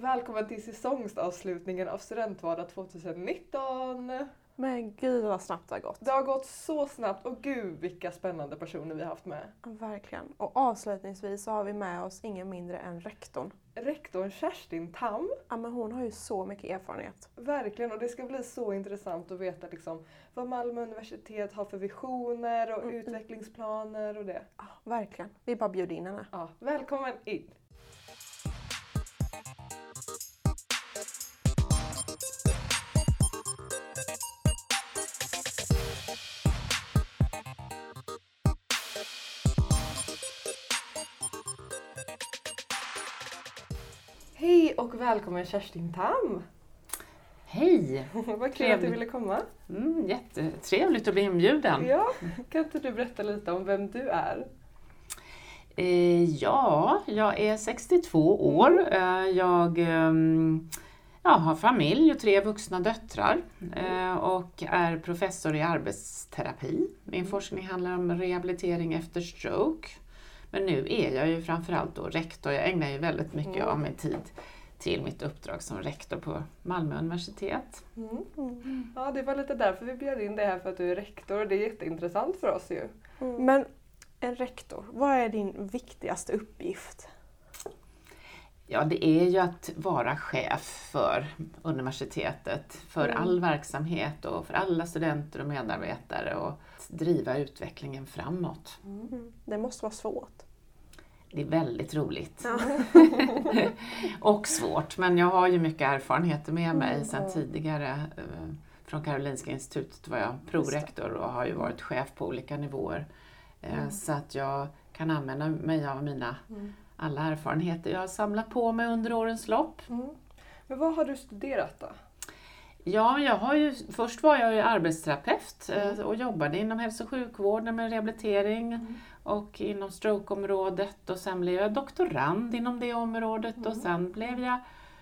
Välkommen till säsongsavslutningen av Studentvardag 2019! Men gud vad snabbt det har gått. Det har gått så snabbt och gud vilka spännande personer vi har haft med. Verkligen. Och avslutningsvis så har vi med oss ingen mindre än rektorn. Rektorn Kerstin Tam. Ja, men hon har ju så mycket erfarenhet. Verkligen och det ska bli så intressant att veta liksom, vad Malmö universitet har för visioner och Mm, utvecklingsplaner och det. Ja, verkligen. Vi bara bjuder in henne. Ja, välkommen in! Hej och välkommen Kerstin Tam! Hej! Vad kul att du ville komma. Mm, jättetrevligt att bli inbjuden. Ja, kan inte du berätta lite om vem du är? Eh, ja, jag är 62 år. Eh, jag ehm, ja, har familj och tre vuxna döttrar eh, och är professor i arbetsterapi. Min forskning handlar om rehabilitering efter stroke. Men nu är jag ju framförallt då rektor. Jag ägnar ju väldigt mycket Mm. av min tid till mitt uppdrag som rektor på Malmö universitet. Mm. Ja, det var lite därför vi bjöd in dig här för att du är rektor och det är jätteintressant för oss ju. Men en rektor, vad är din viktigaste uppgift? Ja, det är ju att vara chef för universitetet, för Mm. all verksamhet och för alla studenter och medarbetare och att driva utvecklingen framåt. Mm. Det måste vara svårt. Det är väldigt roligt. Ja. och svårt, men jag har ju mycket erfarenheter med mig Mm, sedan tidigare. Eh, Från Karolinska institutet var jag prorektor och har ju varit chef på olika nivåer. Eh, Mm. Så att jag kan använda mig av mina Mm. alla erfarenheter jag har samlat på mig under årens lopp. Mm. Men vad har du studerat då? Ja, jag har ju, först var jag ju arbetsterapeut eh, Mm. och jobbade inom hälso och sjukvården med rehabilitering Mm. och inom strokeområdet och sen blev jag doktorand inom det området och Mm. sen blev jag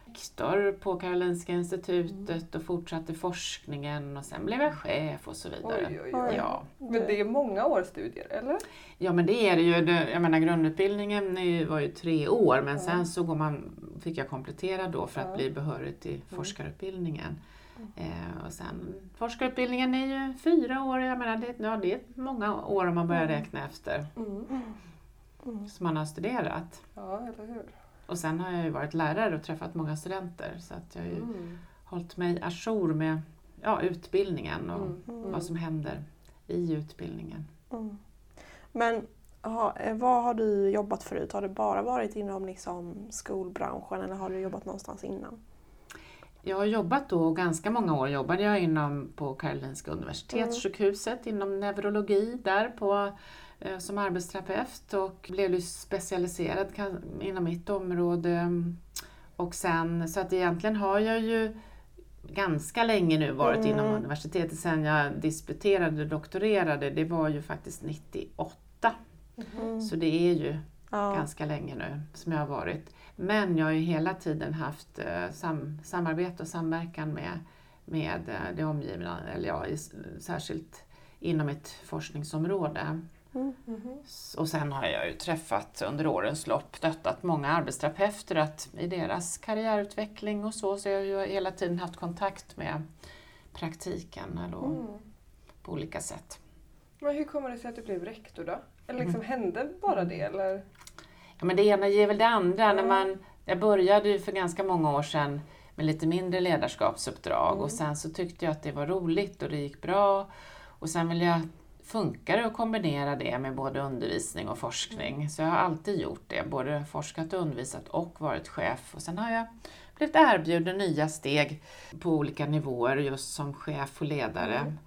rektor på Karolinska institutet Mm. och fortsatte forskningen och sen blev jag chef och så vidare. Oj, oj, oj. Ja. Men det är många års studier, eller? ja, men det är det ju. Jag menar grundutbildningen var ju tre år men sen så går man, fick jag komplettera då för att bli behörig till forskarutbildningen. Mm. Eh, och sen forskarutbildningen är ju fyra år, jag menar det, ja, det är många år om man börjar Mm. räkna efter Mm. Mm. Som man har studerat. Ja, eller hur? Och sen har jag ju varit lärare och träffat många studenter så att jag har ju Mm. hållit mig ajour med ja, utbildningen och Mm. Mm. vad som händer i utbildningen. Mm. Men ha, eh, vad har du jobbat förut? Har du bara varit inom liksom, skolbranschen eller har du jobbat någonstans innan? Jag har jobbat då, ganska många år jobbade jag inom på Karolinska Universitetssjukhuset inom neurologi där på, eh, som arbetsterapeut och blev specialiserad inom mitt område. Och sen, så att egentligen har jag ju ganska länge nu varit Mm. inom universitetet sen jag disputerade och doktorerade. Det var ju faktiskt 98. Mm. Så det är ju Ja. ganska länge nu som jag har varit. Men jag har ju hela tiden haft eh, sam, samarbete och samverkan med, med eh, det omgivna, eller ja, i, särskilt inom mitt forskningsområde. Mm. S- Och sen har jag ju träffat under årens lopp, stöttat många arbetsterapeuter att, i deras karriärutveckling och så, så jag har ju hela tiden haft kontakt med praktiken eller, Mm. på olika sätt. Men hur kommer det sig att du blev rektor då? Eller Mm. liksom hände bara det eller? Ja, men det ena ger väl det andra. När man, jag började ju för ganska många år sedan med lite mindre ledarskapsuppdrag Mm. och sen så tyckte jag att det var roligt och det gick bra. Och sen vill jag, funkar det att kombinera det med både undervisning och forskning. Mm. Så jag har alltid gjort det, både forskat och undervisat och varit chef. Och sen har jag blivit erbjuden nya steg på olika nivåer just som chef och ledare. Mm.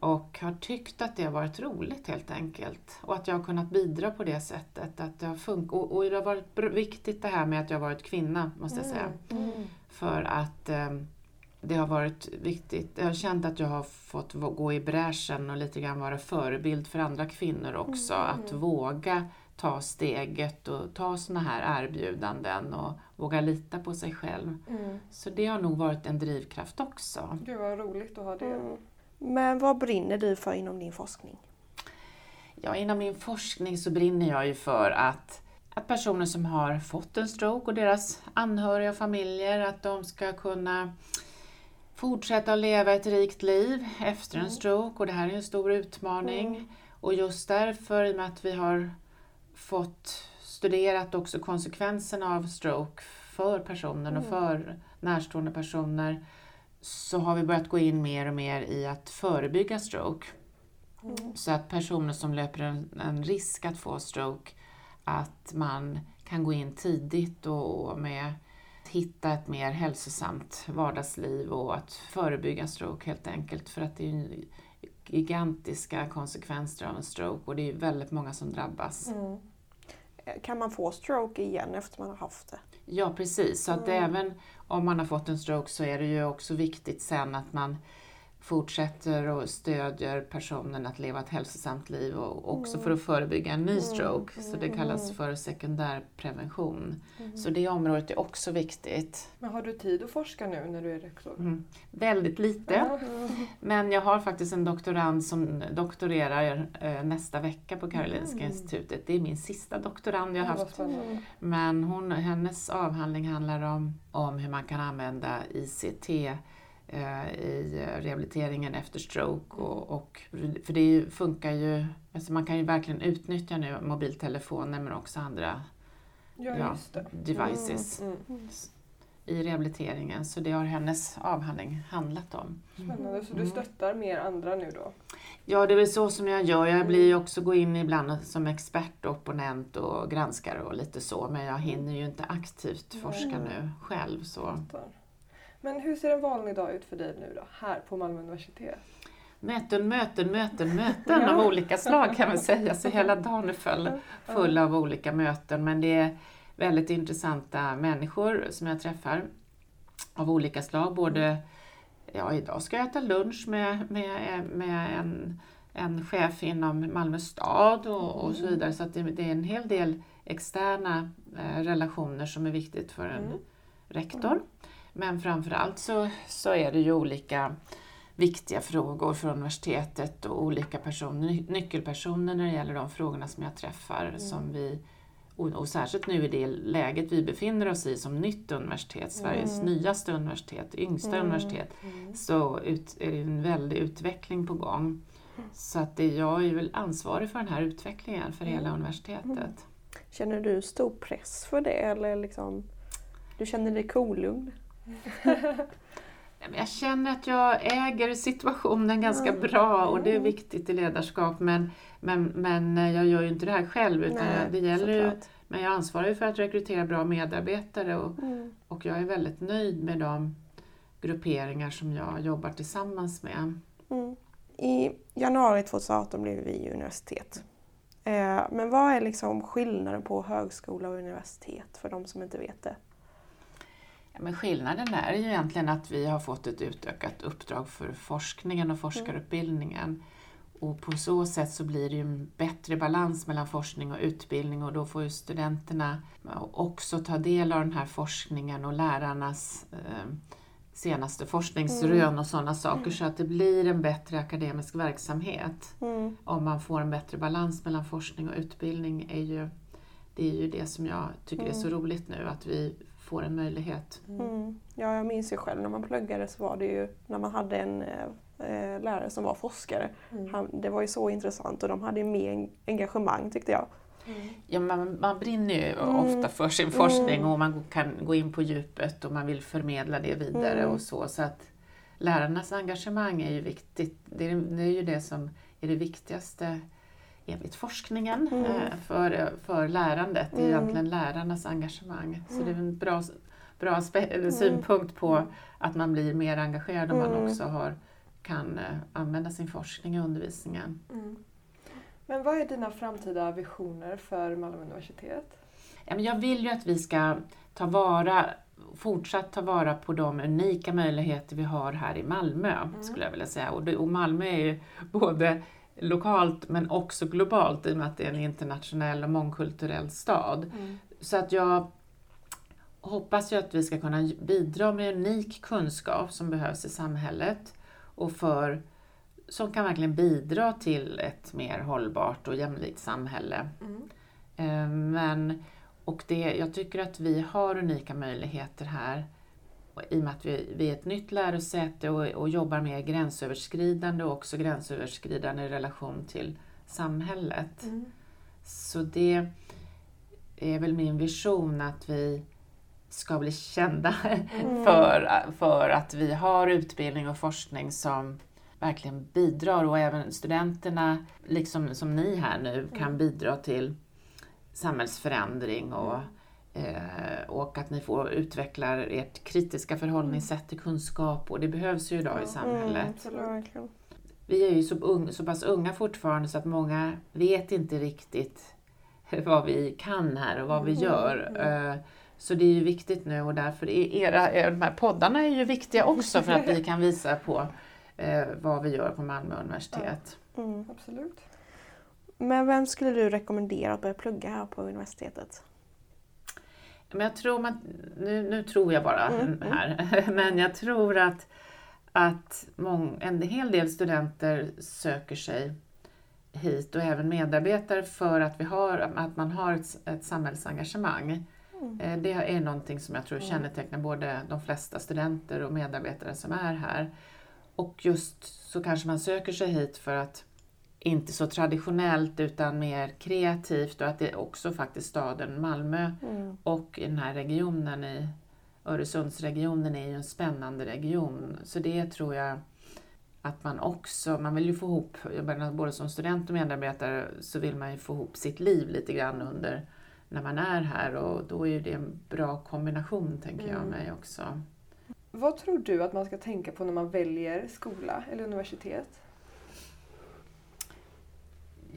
Och har tyckt att det har varit roligt helt enkelt. Och att jag har kunnat bidra på det sättet. Att det har funkat. Och, och det har varit viktigt det här med att jag har varit kvinna, måste jag säga. Mm. För att eh, det har varit viktigt. Jag har känt att jag har fått gå i bräschen och lite grann vara förebild för andra kvinnor också. Mm. Att våga ta steget och ta såna här erbjudanden och våga lita på sig själv. Mm. Så det har nog varit en drivkraft också. Gud vad roligt att ha det. Mm. Men vad brinner du för inom din forskning? Ja, inom min forskning så brinner jag ju för att att personer som har fått en stroke och deras anhöriga och familjer, att de ska kunna fortsätta att leva ett rikt liv efter en stroke och det här är en stor utmaning. Och just därför, i och med att vi har fått studerat också konsekvenserna av stroke för personen och för närstående personer så har vi börjat gå in mer och mer i att förebygga stroke. Så att personer som löper en, en risk att få stroke, att man kan gå in tidigt och med att hitta ett mer hälsosamt vardagsliv och att förebygga stroke helt enkelt. För att det är gigantiska konsekvenser av en stroke och det är väldigt många som drabbas. Mm. Kan man få stroke igen efter man har haft det? Ja precis, så att även om man har fått en stroke så är det ju också viktigt sen att man fortsätter och stödjer personen att leva ett hälsosamt liv och också för att förebygga en ny stroke. Så det kallas för sekundärprevention. Så det området är också viktigt. Men har du tid att forska nu när du är rektor? Mm. Väldigt lite, men jag har faktiskt en doktorand som doktorerar eh, nästa vecka på Karolinska institutet. Det är min sista doktorand jag har haft. Men hon, hennes avhandling handlar om, om hur man kan använda ICT i rehabiliteringen efter stroke. Och, och, för det ju, funkar ju, alltså man kan ju verkligen utnyttja nu mobiltelefoner men också andra Ja, Ja. just det. devices Mm. i rehabiliteringen. Så det har hennes avhandling handlat om. Spännande. Så du Mm. stöttar mer andra nu då? Ja, det är väl så som jag gör. Jag blir också gå in ibland som expert och opponent och granskare och lite så. Men jag hinner ju inte aktivt forska nu själv. Så. Fattar. Men hur ser en vanlig dag ut för dig nu då, här på Malmö universitet? Möten, möten, möten, möten av olika slag kan man säga. Så hela dagen är full, full av olika möten. Men det är väldigt intressanta människor som jag träffar av olika slag. Både, ja idag ska jag äta lunch med, med, med en, en chef inom Malmö stad och, och så vidare. Så att det, det är en hel del externa eh, relationer som är viktigt för en Mm. rektor. Men framförallt så, så är det ju olika viktiga frågor för universitetet och olika personer, ny- nyckelpersoner när det gäller de frågorna som jag träffar. Som vi, och, och särskilt nu i det läget vi befinner oss i som nytt universitet, Sveriges nyaste universitet, yngsta universitet, så ut, är det en väldig utveckling på gång. Så att det, jag är väl ansvarig för den här utvecklingen för hela universitetet. Känner du stor press för det eller liksom, du känner dig kolugn? Nej, men Jag känner att jag äger situationen ganska bra och det är viktigt i ledarskap men, men, men jag gör ju inte det här själv utan jag, det gäller ju, men jag ansvarar ju för att rekrytera bra medarbetare och, Mm. och jag är väldigt nöjd med de grupperingar som jag jobbar tillsammans med. Mm. I januari 2018 blev vi universitet. Eh, men vad är liksom skillnaden på högskola och universitet för de som inte vet det? Men skillnaden är ju egentligen att vi har fått ett utökat uppdrag för forskningen och forskarutbildningen. Och på så sätt så blir det ju en bättre balans mellan forskning och utbildning och då får ju studenterna också ta del av den här forskningen och lärarnas eh, senaste forskningsrön och sådana saker så att det blir en bättre akademisk verksamhet. Mm. Om man får en bättre balans mellan forskning och utbildning är ju det är ju det som jag tycker är så roligt nu, att vi får en möjlighet. Mm. Ja, jag minns ju själv när man pluggade så var det ju när man hade en eh, eh, lärare som var forskare. Han, det var ju så intressant och de hade ju mer en- engagemang tyckte jag. Ja, man, man brinner ju ofta för sin forskning och man kan gå in på djupet och man vill förmedla det vidare och så. Så att lärarnas engagemang är ju viktigt. Det är, det är ju det som är det viktigaste enligt forskningen eh, för, för lärandet. Det är egentligen lärarnas engagemang. Så det är en bra, bra spe, eller synpunkt på att man blir mer engagerad om man också har, kan eh, använda sin forskning i undervisningen. Men vad är dina framtida visioner för Malmö universitet? Jag vill ju att vi ska ta vara, fortsatt ta vara på de unika möjligheter vi har här i Malmö, skulle jag vilja säga. Och Malmö är ju både lokalt men också globalt i och med att det är en internationell och mångkulturell stad. Så att jag hoppas ju att vi ska kunna bidra med unik kunskap som behövs i samhället och för, som kan verkligen bidra till ett mer hållbart och jämlikt samhälle. Eh, Men Och det, jag tycker att vi har unika möjligheter här i och med att vi, vi är ett nytt lärosäte och, och jobbar mer gränsöverskridande och också gränsöverskridande i relation till samhället. Mm. Så det är väl min vision att vi ska bli kända Mm. för, för att vi har utbildning och forskning som verkligen bidrar och även studenterna, liksom som ni här nu, kan bidra till samhällsförändring och, eh, och att ni får utveckla ert kritiska förhållningssätt till kunskap och det behövs ju idag i samhället. absolut. verkligen. Vi är ju så, ung, så pass unga fortfarande så att många vet inte riktigt vad vi kan här och vad vi gör. Eh, Så det är ju viktigt nu och därför är era, eh, de här poddarna är ju viktiga också för att vi kan visa på eh, vad vi gör på Malmö universitet. Mm. Absolut. Men vem skulle du rekommendera att börja plugga här på universitetet? Men jag tror man, nu, nu tror jag bara Mm, här, men jag tror att, att mång, en hel del studenter söker sig hit och även medarbetare för att, vi har, att man har ett, ett samhällsengagemang. Mm. Eh, Det är någonting som jag tror kännetecknar både de flesta studenter och medarbetare som är här. Och just så kanske man söker sig hit för att inte så traditionellt utan mer kreativt och att det också faktiskt staden Malmö Mm. och i den här regionen i Öresundsregionen är ju en spännande region. Så det tror jag att man också, man vill ju få ihop, både som student och medarbetare så vill man ju få ihop sitt liv lite grann under när man är här och då är ju det en bra kombination tänker jag Mm. mig också. Vad tror du att man ska tänka på när man väljer skola eller universitet?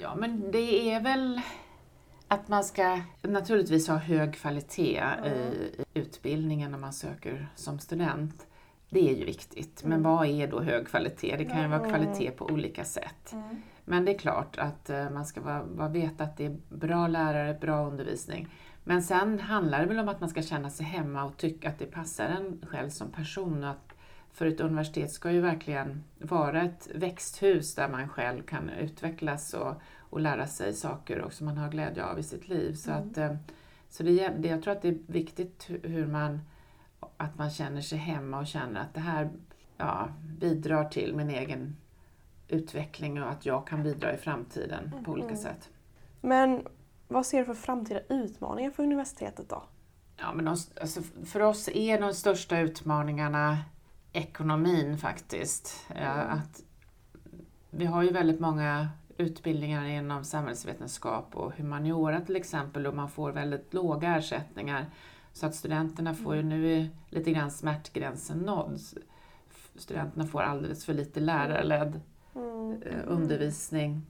Ja men det är väl att man ska naturligtvis ha hög kvalitet i, i utbildningen när man söker som student. Det är ju viktigt. Men vad är då hög kvalitet? Det kan ju vara kvalitet på olika sätt. Men det är klart att eh, man ska vara, vara veta att det är bra lärare, bra undervisning. Men sen handlar det väl om att man ska känna sig hemma och tycka att det passar en själv som person. Och att för ett universitet ska ju verkligen vara ett växthus där man själv kan utvecklas och, och lära sig saker och som man har glädje av i sitt liv. Så, att, eh, så det, det, jag tror att det är viktigt hu- hur man, att man känner sig hemma och känner att det här ja, bidrar till min egen utveckling och att jag kan bidra i framtiden på olika sätt. Men vad ser du för framtida utmaningar för universitetet då? Ja, men de, alltså, för oss är de största utmaningarna ekonomin faktiskt. Eh, Att vi har ju väldigt många utbildningar inom samhällsvetenskap och humaniora till exempel och man får väldigt låga ersättningar. Så att studenterna får ju, nu är lite grann smärtgränsen nådd. Studenterna får alldeles för lite lärarledd Mm. eh, undervisning.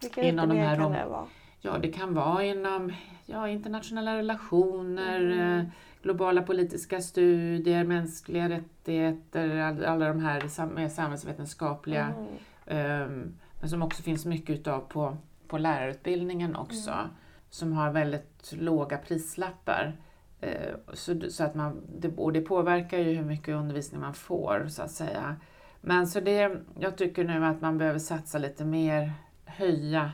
Vilka Inom de här kan det vara? Ja, det kan vara inom ja, internationella relationer, eh, globala politiska studier, mänskliga rättigheter, all, alla de här sam, samhällsvetenskapliga, Mm. men som också finns mycket utav på, på lärarutbildningen också, som har väldigt låga prislappar. Eh, så, så att man, det, och det påverkar ju hur mycket undervisning man får, så att säga. Men så det, jag tycker nu att man behöver satsa lite mer, höja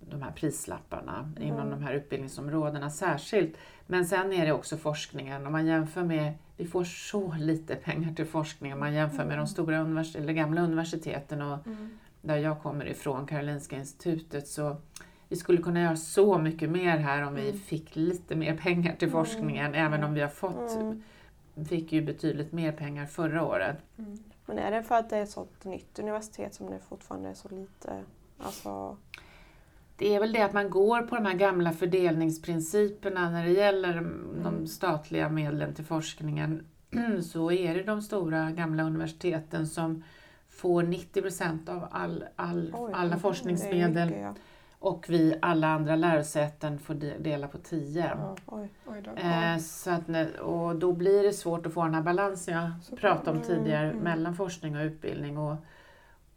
de här prislapparna inom de här utbildningsområdena särskilt. Men sen är det också forskningen. Om man jämför med, vi får så lite pengar till forskning om man jämför med de stora univers- eller gamla universiteten och där jag kommer ifrån, Karolinska institutet, så vi skulle kunna göra så mycket mer här om vi fick lite mer pengar till forskningen, även om vi har fått, Mm. fick ju betydligt mer pengar förra året. Men är det för att det är ett sånt nytt universitet som det fortfarande är så lite? Alltså, Det är väl det att man går på de här gamla fördelningsprinciperna när det gäller de statliga medlen till forskningen. Så är det de stora gamla universiteten som får 90 procent av all, all, oj, alla forskningsmedel mycket, ja. och vi alla andra lärosäten får de- dela på 10. Ja. Oj. Oj då. Eh, så att, och då blir det svårt att få den här balansen jag Såklart. pratade om tidigare Mm. mellan forskning och utbildning. Och,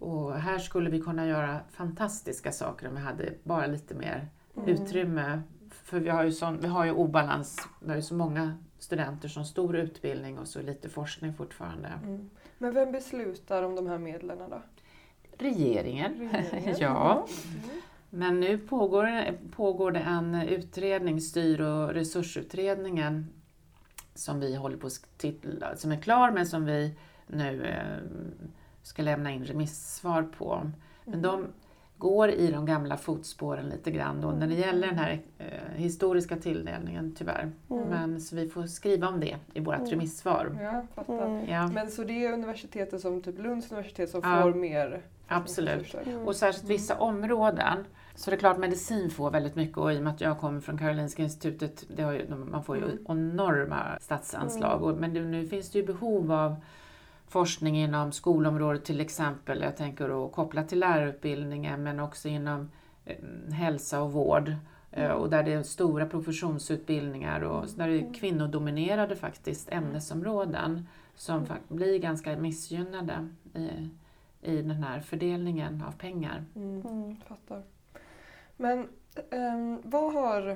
och här skulle vi kunna göra fantastiska saker om vi hade bara lite mer Mm. utrymme. För vi har, ju sån, vi har ju obalans, vi har ju så många studenter som stor utbildning och så lite forskning fortfarande. Mm. Men vem beslutar om de här medlen då? Regeringen, Regeringen? ja. Men nu pågår, pågår det en utredning, styr och resursutredningen, som vi håller på att titta, som är klar men som vi nu eh, ska lämna in remissvar på. Men de går i de gamla fotspåren lite grann då när det gäller den här eh, historiska tilldelningen tyvärr. Mm. Men så vi får skriva om det i vårt remissvar. Ja, fattar. Mm. Ja, Men så det är universitetet som typ Lunds universitet som Ja. får mer absolut. Mm. Och särskilt vissa områden. Så det är klart medicin får väldigt mycket och i och med att jag kommer från Karolinska institutet, det har ju, man får ju Mm. enorma statsanslag. Och, men det, nu finns det ju behov av forskning inom skolområdet till exempel. Jag tänker då kopplat till lärarutbildningen men också inom eh, hälsa och vård. eh, Och där det är stora professionsutbildningar och där det är kvinnodominerade faktiskt ämnesområden som fak- blir ganska missgynnade i, i den här fördelningen av pengar. Mm. Mm. Fattar. Men ehm, vad har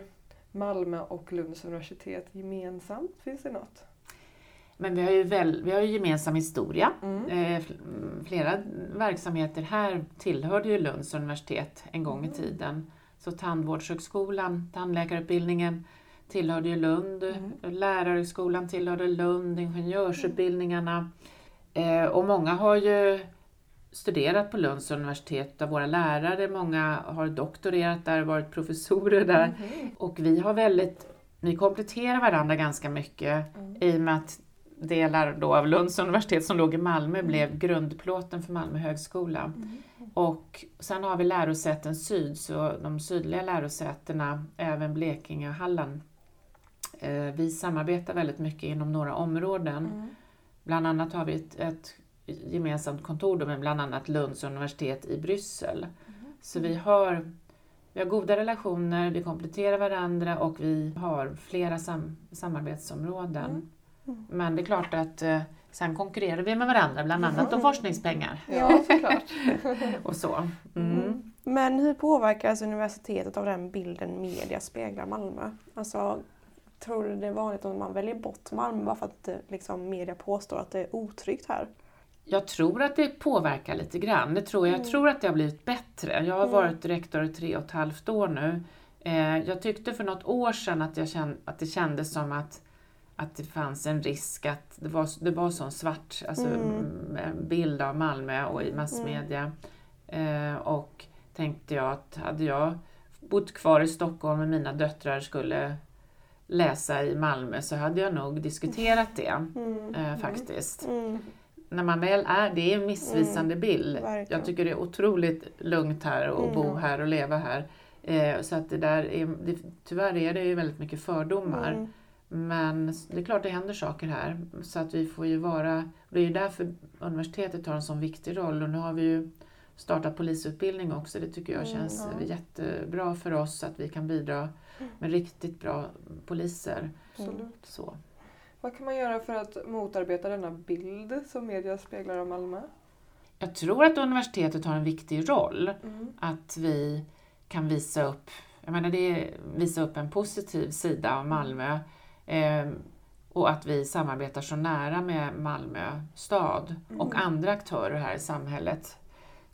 Malmö och Lunds universitet gemensamt? Finns det något? Men vi har ju, väl, vi har ju gemensam historia. Mm. Eh, mm, Flera verksamheter här tillhörde ju Lunds universitet en gång i tiden. Så Tandvårdshögskolan, tandläkarutbildningen tillhörde ju Lund, Mm. Lärarhögskolan tillhörde Lund, ingenjörsutbildningarna. Eh, och många har ju studerat på Lunds universitet av våra lärare. Många har doktorerat där, varit professorer där. Mhm. Och vi har väldigt, vi kompletterar varandra ganska mycket Mm. i och med att delar då av Lunds universitet som låg i Malmö blev grundplåten för Malmö högskola. Mm. Och sen har vi lärosäten syd, så de sydliga lärosätena, även Blekinge och Halland, eh, vi samarbetar väldigt mycket inom några områden. Mm. Bland annat har vi ett, ett gemensamt kontor med bland annat Lunds universitet i Bryssel. Så vi har, vi har goda relationer, vi kompletterar varandra och vi har flera sam, samarbetsområden. Mm. Men det är klart att eh, sen konkurrerar vi med varandra, bland annat om forskningspengar Ja, såklart. och så. Mm. Men hur påverkas universitetet av den bilden media speglar Malmö? Alltså, tror du det är vanligt att man väljer bort Malmö bara för att eh, liksom, media påstår att det är otryggt här? Jag tror att det påverkar lite grann. Det tror jag. jag Mm. tror att det har blivit bättre. Jag har Mm. varit rektor i tre och ett halvt år nu. Eh, jag tyckte för något år sedan att, jag kände, att det kändes som att, att det fanns en risk att det var, det var sån svart alltså, Mm. mm, bild av Malmö och i massmedia. Eh, och tänkte jag att hade jag bott kvar i Stockholm och mina döttrar skulle läsa i Malmö så hade jag nog diskuterat det Mm. eh, faktiskt Mm. när man väl är, det är en missvisande bild. verkligen. Jag tycker det är otroligt lugnt här och bo Mm. här och leva här. Eh, så att det där är, det, tyvärr är det ju väldigt mycket fördomar. Mm. Men det är klart det händer saker här. Så att vi får ju vara, och det är ju därför universitetet har en sån viktig roll och nu har vi ju startat polisutbildning också. Det tycker jag Mm, känns ja. jättebra för oss att vi kan bidra med riktigt bra poliser. Absolut. Så. Vad kan man göra för att motarbeta denna bild som media speglar av Malmö? Jag tror att universitetet har en viktig roll. Mm. att vi kan visa upp, jag menar det visa upp en positiv sida av Malmö och att vi samarbetar så nära med Malmö stad och Mm. andra aktörer här i samhället.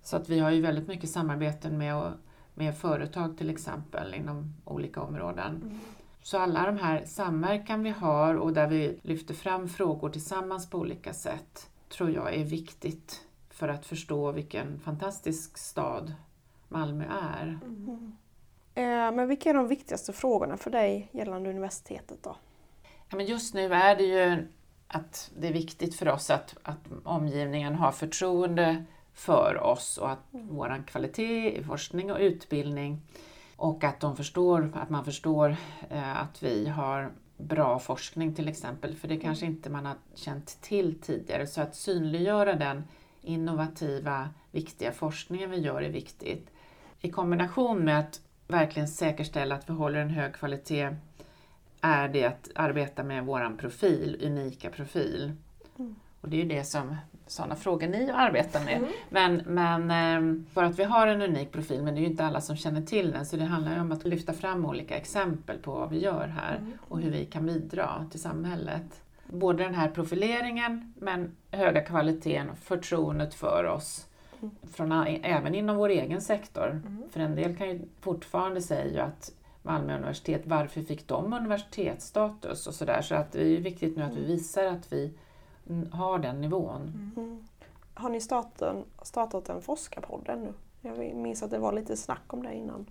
Så att vi har ju väldigt mycket samarbeten med, med företag till exempel inom olika områden. Mm. Så alla de här samverkan vi har och där vi lyfter fram frågor tillsammans på olika sätt tror jag är viktigt för att förstå vilken fantastisk stad Malmö är. Mm. Eh, Men vilka är de viktigaste frågorna för dig gällande universitetet då? Men just nu är det ju att det är viktigt för oss att, att omgivningen har förtroende för oss och att vår kvalitet i forskning och utbildning och att, de förstår, att man förstår eh, att vi har bra forskning till exempel, för det kanske inte man har känt till tidigare. Så att synliggöra den innovativa, viktiga forskningen vi gör är viktigt. I kombination med att verkligen säkerställa att vi håller en hög kvalitet är det att arbeta med våran profil, unika profil. Mm. Och det är ju det som sådana frågor ni arbetar med. Mm. Men, men ehm, för att vi har en unik profil, men det är ju inte alla som känner till den, så det handlar ju om att lyfta fram olika exempel på vad vi gör här Mm. och hur vi kan bidra till samhället. Både den här profileringen, men höga kvaliteten och förtroendet för oss Från, a- även inom vår egen sektor. Mm. För en del kan ju fortfarande säga att Malmö universitet, varför fick de universitetsstatus och sådär. Så att det är viktigt nu att vi visar att vi mm, har den nivån. Mm. Har ni startat, startat en forskarpodd ännu? Jag minns att det var lite snack om det innan.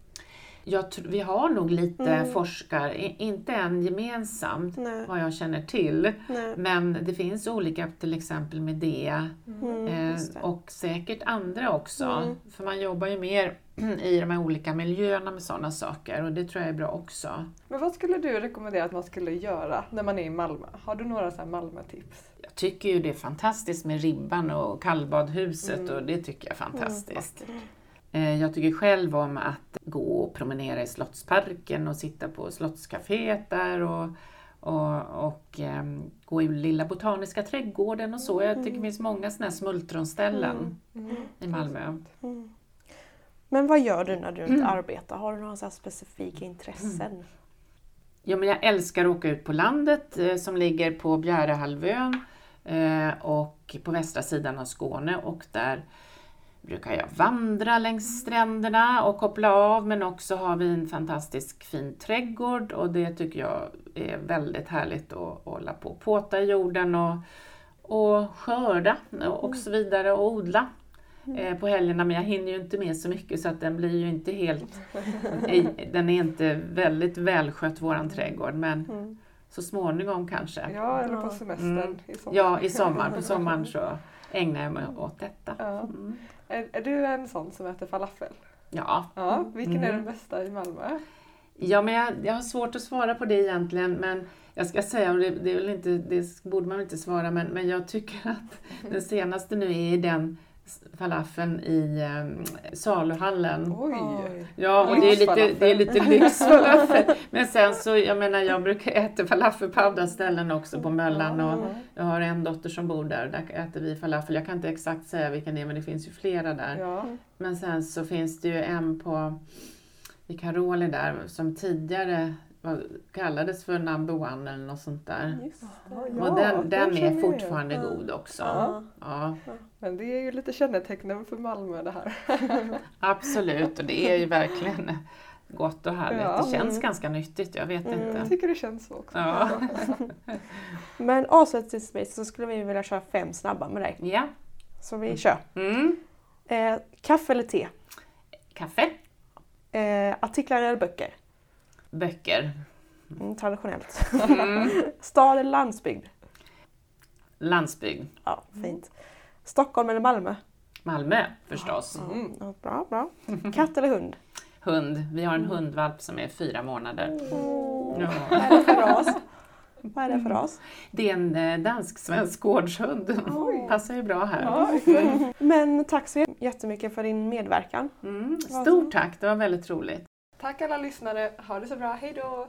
Jag vi har nog lite Mm. forskare, inte än gemensamt Nej, vad jag känner till. nej. Men det finns olika, till exempel Medea Mm, eh, det. och säkert andra också. Mm. För man jobbar ju mer i de här olika miljöerna med sådana saker och det tror jag är bra också. Men vad skulle du rekommendera att man skulle göra när man är i Malmö? Har du några så här Malmö-tips? Jag tycker ju det är fantastiskt med Ribban och kallbadhuset Mm. och det tycker jag är fantastiskt. Eh, Jag tycker själv om att gå och promenera i Slottsparken och sitta på Slottscaféet där och, och, och ehm, gå i Lilla Botaniska trädgården och så. Jag tycker det finns många sådana här smultronställen Mm. i Malmö. Mm. Men vad gör du när du inte Mm. arbetar? Har du några så här specifika intressen? Ja, men jag älskar att åka ut på landet eh, som ligger på Bjärehalvön eh, och på västra sidan av Skåne och där brukar jag vandra längs stränderna och koppla av men också har vi en fantastisk fin trädgård och det tycker jag är väldigt härligt att hålla på och påta i jorden och, och skörda och så vidare och odla eh, på helgerna men jag hinner ju inte med så mycket så att den blir ju inte helt Den är inte väldigt välskött våran trädgård men Mm. så småningom kanske. Ja, eller på semestern Mm. i sommar. Ja, i sommar. På sommaren så ägnar jag mig åt detta. Ja. Mm. Är, är du en sån som äter falafel? Ja. Ja, vilken är Mm. den bästa i Malmö? ja, men jag, jag har svårt att svara på det egentligen men jag ska säga, och det, det, är väl inte, det borde man väl inte svara, men, men jag tycker att den senaste nu är den falafeln i um, saluhallen. Oj! Ja, och det är lite, Lyxfalafel. det är lite lyxfalafel. Men sen så, jag menar, jag brukar äta falafel på andra ställen också, på Möllan. Och jag har en dotter som bor där, där äter vi falafel. Jag kan inte exakt säga vilken det är, men det finns ju flera där. Ja. Men sen så finns det ju en på i Karoli där som tidigare var, kallades för number one eller något sånt där. Just det. Ja, och den, den är jag fortfarande igen. god också. Ja. Ja, Men det är ju lite kännetecknen för Malmö det här. absolut, och det är ju verkligen gott och härligt. Ja. Det känns Mm. ganska nyttigt, jag vet Mm. Jag inte. tycker det känns så också. Ja. Men avslutningsvis så skulle vi vilja köra fem snabba med dig. ja. Så vi kör. Mm. Eh, kaffe eller te? Kaffe, Eh, artiklar eller böcker? böcker, Mm, traditionellt. mm. Stad eller landsbygd? landsbygd, Ja, fint. Stockholm eller Malmö? Malmö förstås. Mm. Bra, bra. Katt eller hund? Hund, vi har en hundvalp som är fyra månader. Oh. Ja. Vad är det för ras? Vad är det för ras? Det är en eh, dansk-svensk gårdshund. Oj. Passar ju bra här. Ja. Men tack så jättemycket för din medverkan. Mm. Stort tack, det var väldigt roligt. Tack alla lyssnare. Ha det så bra. Hej då!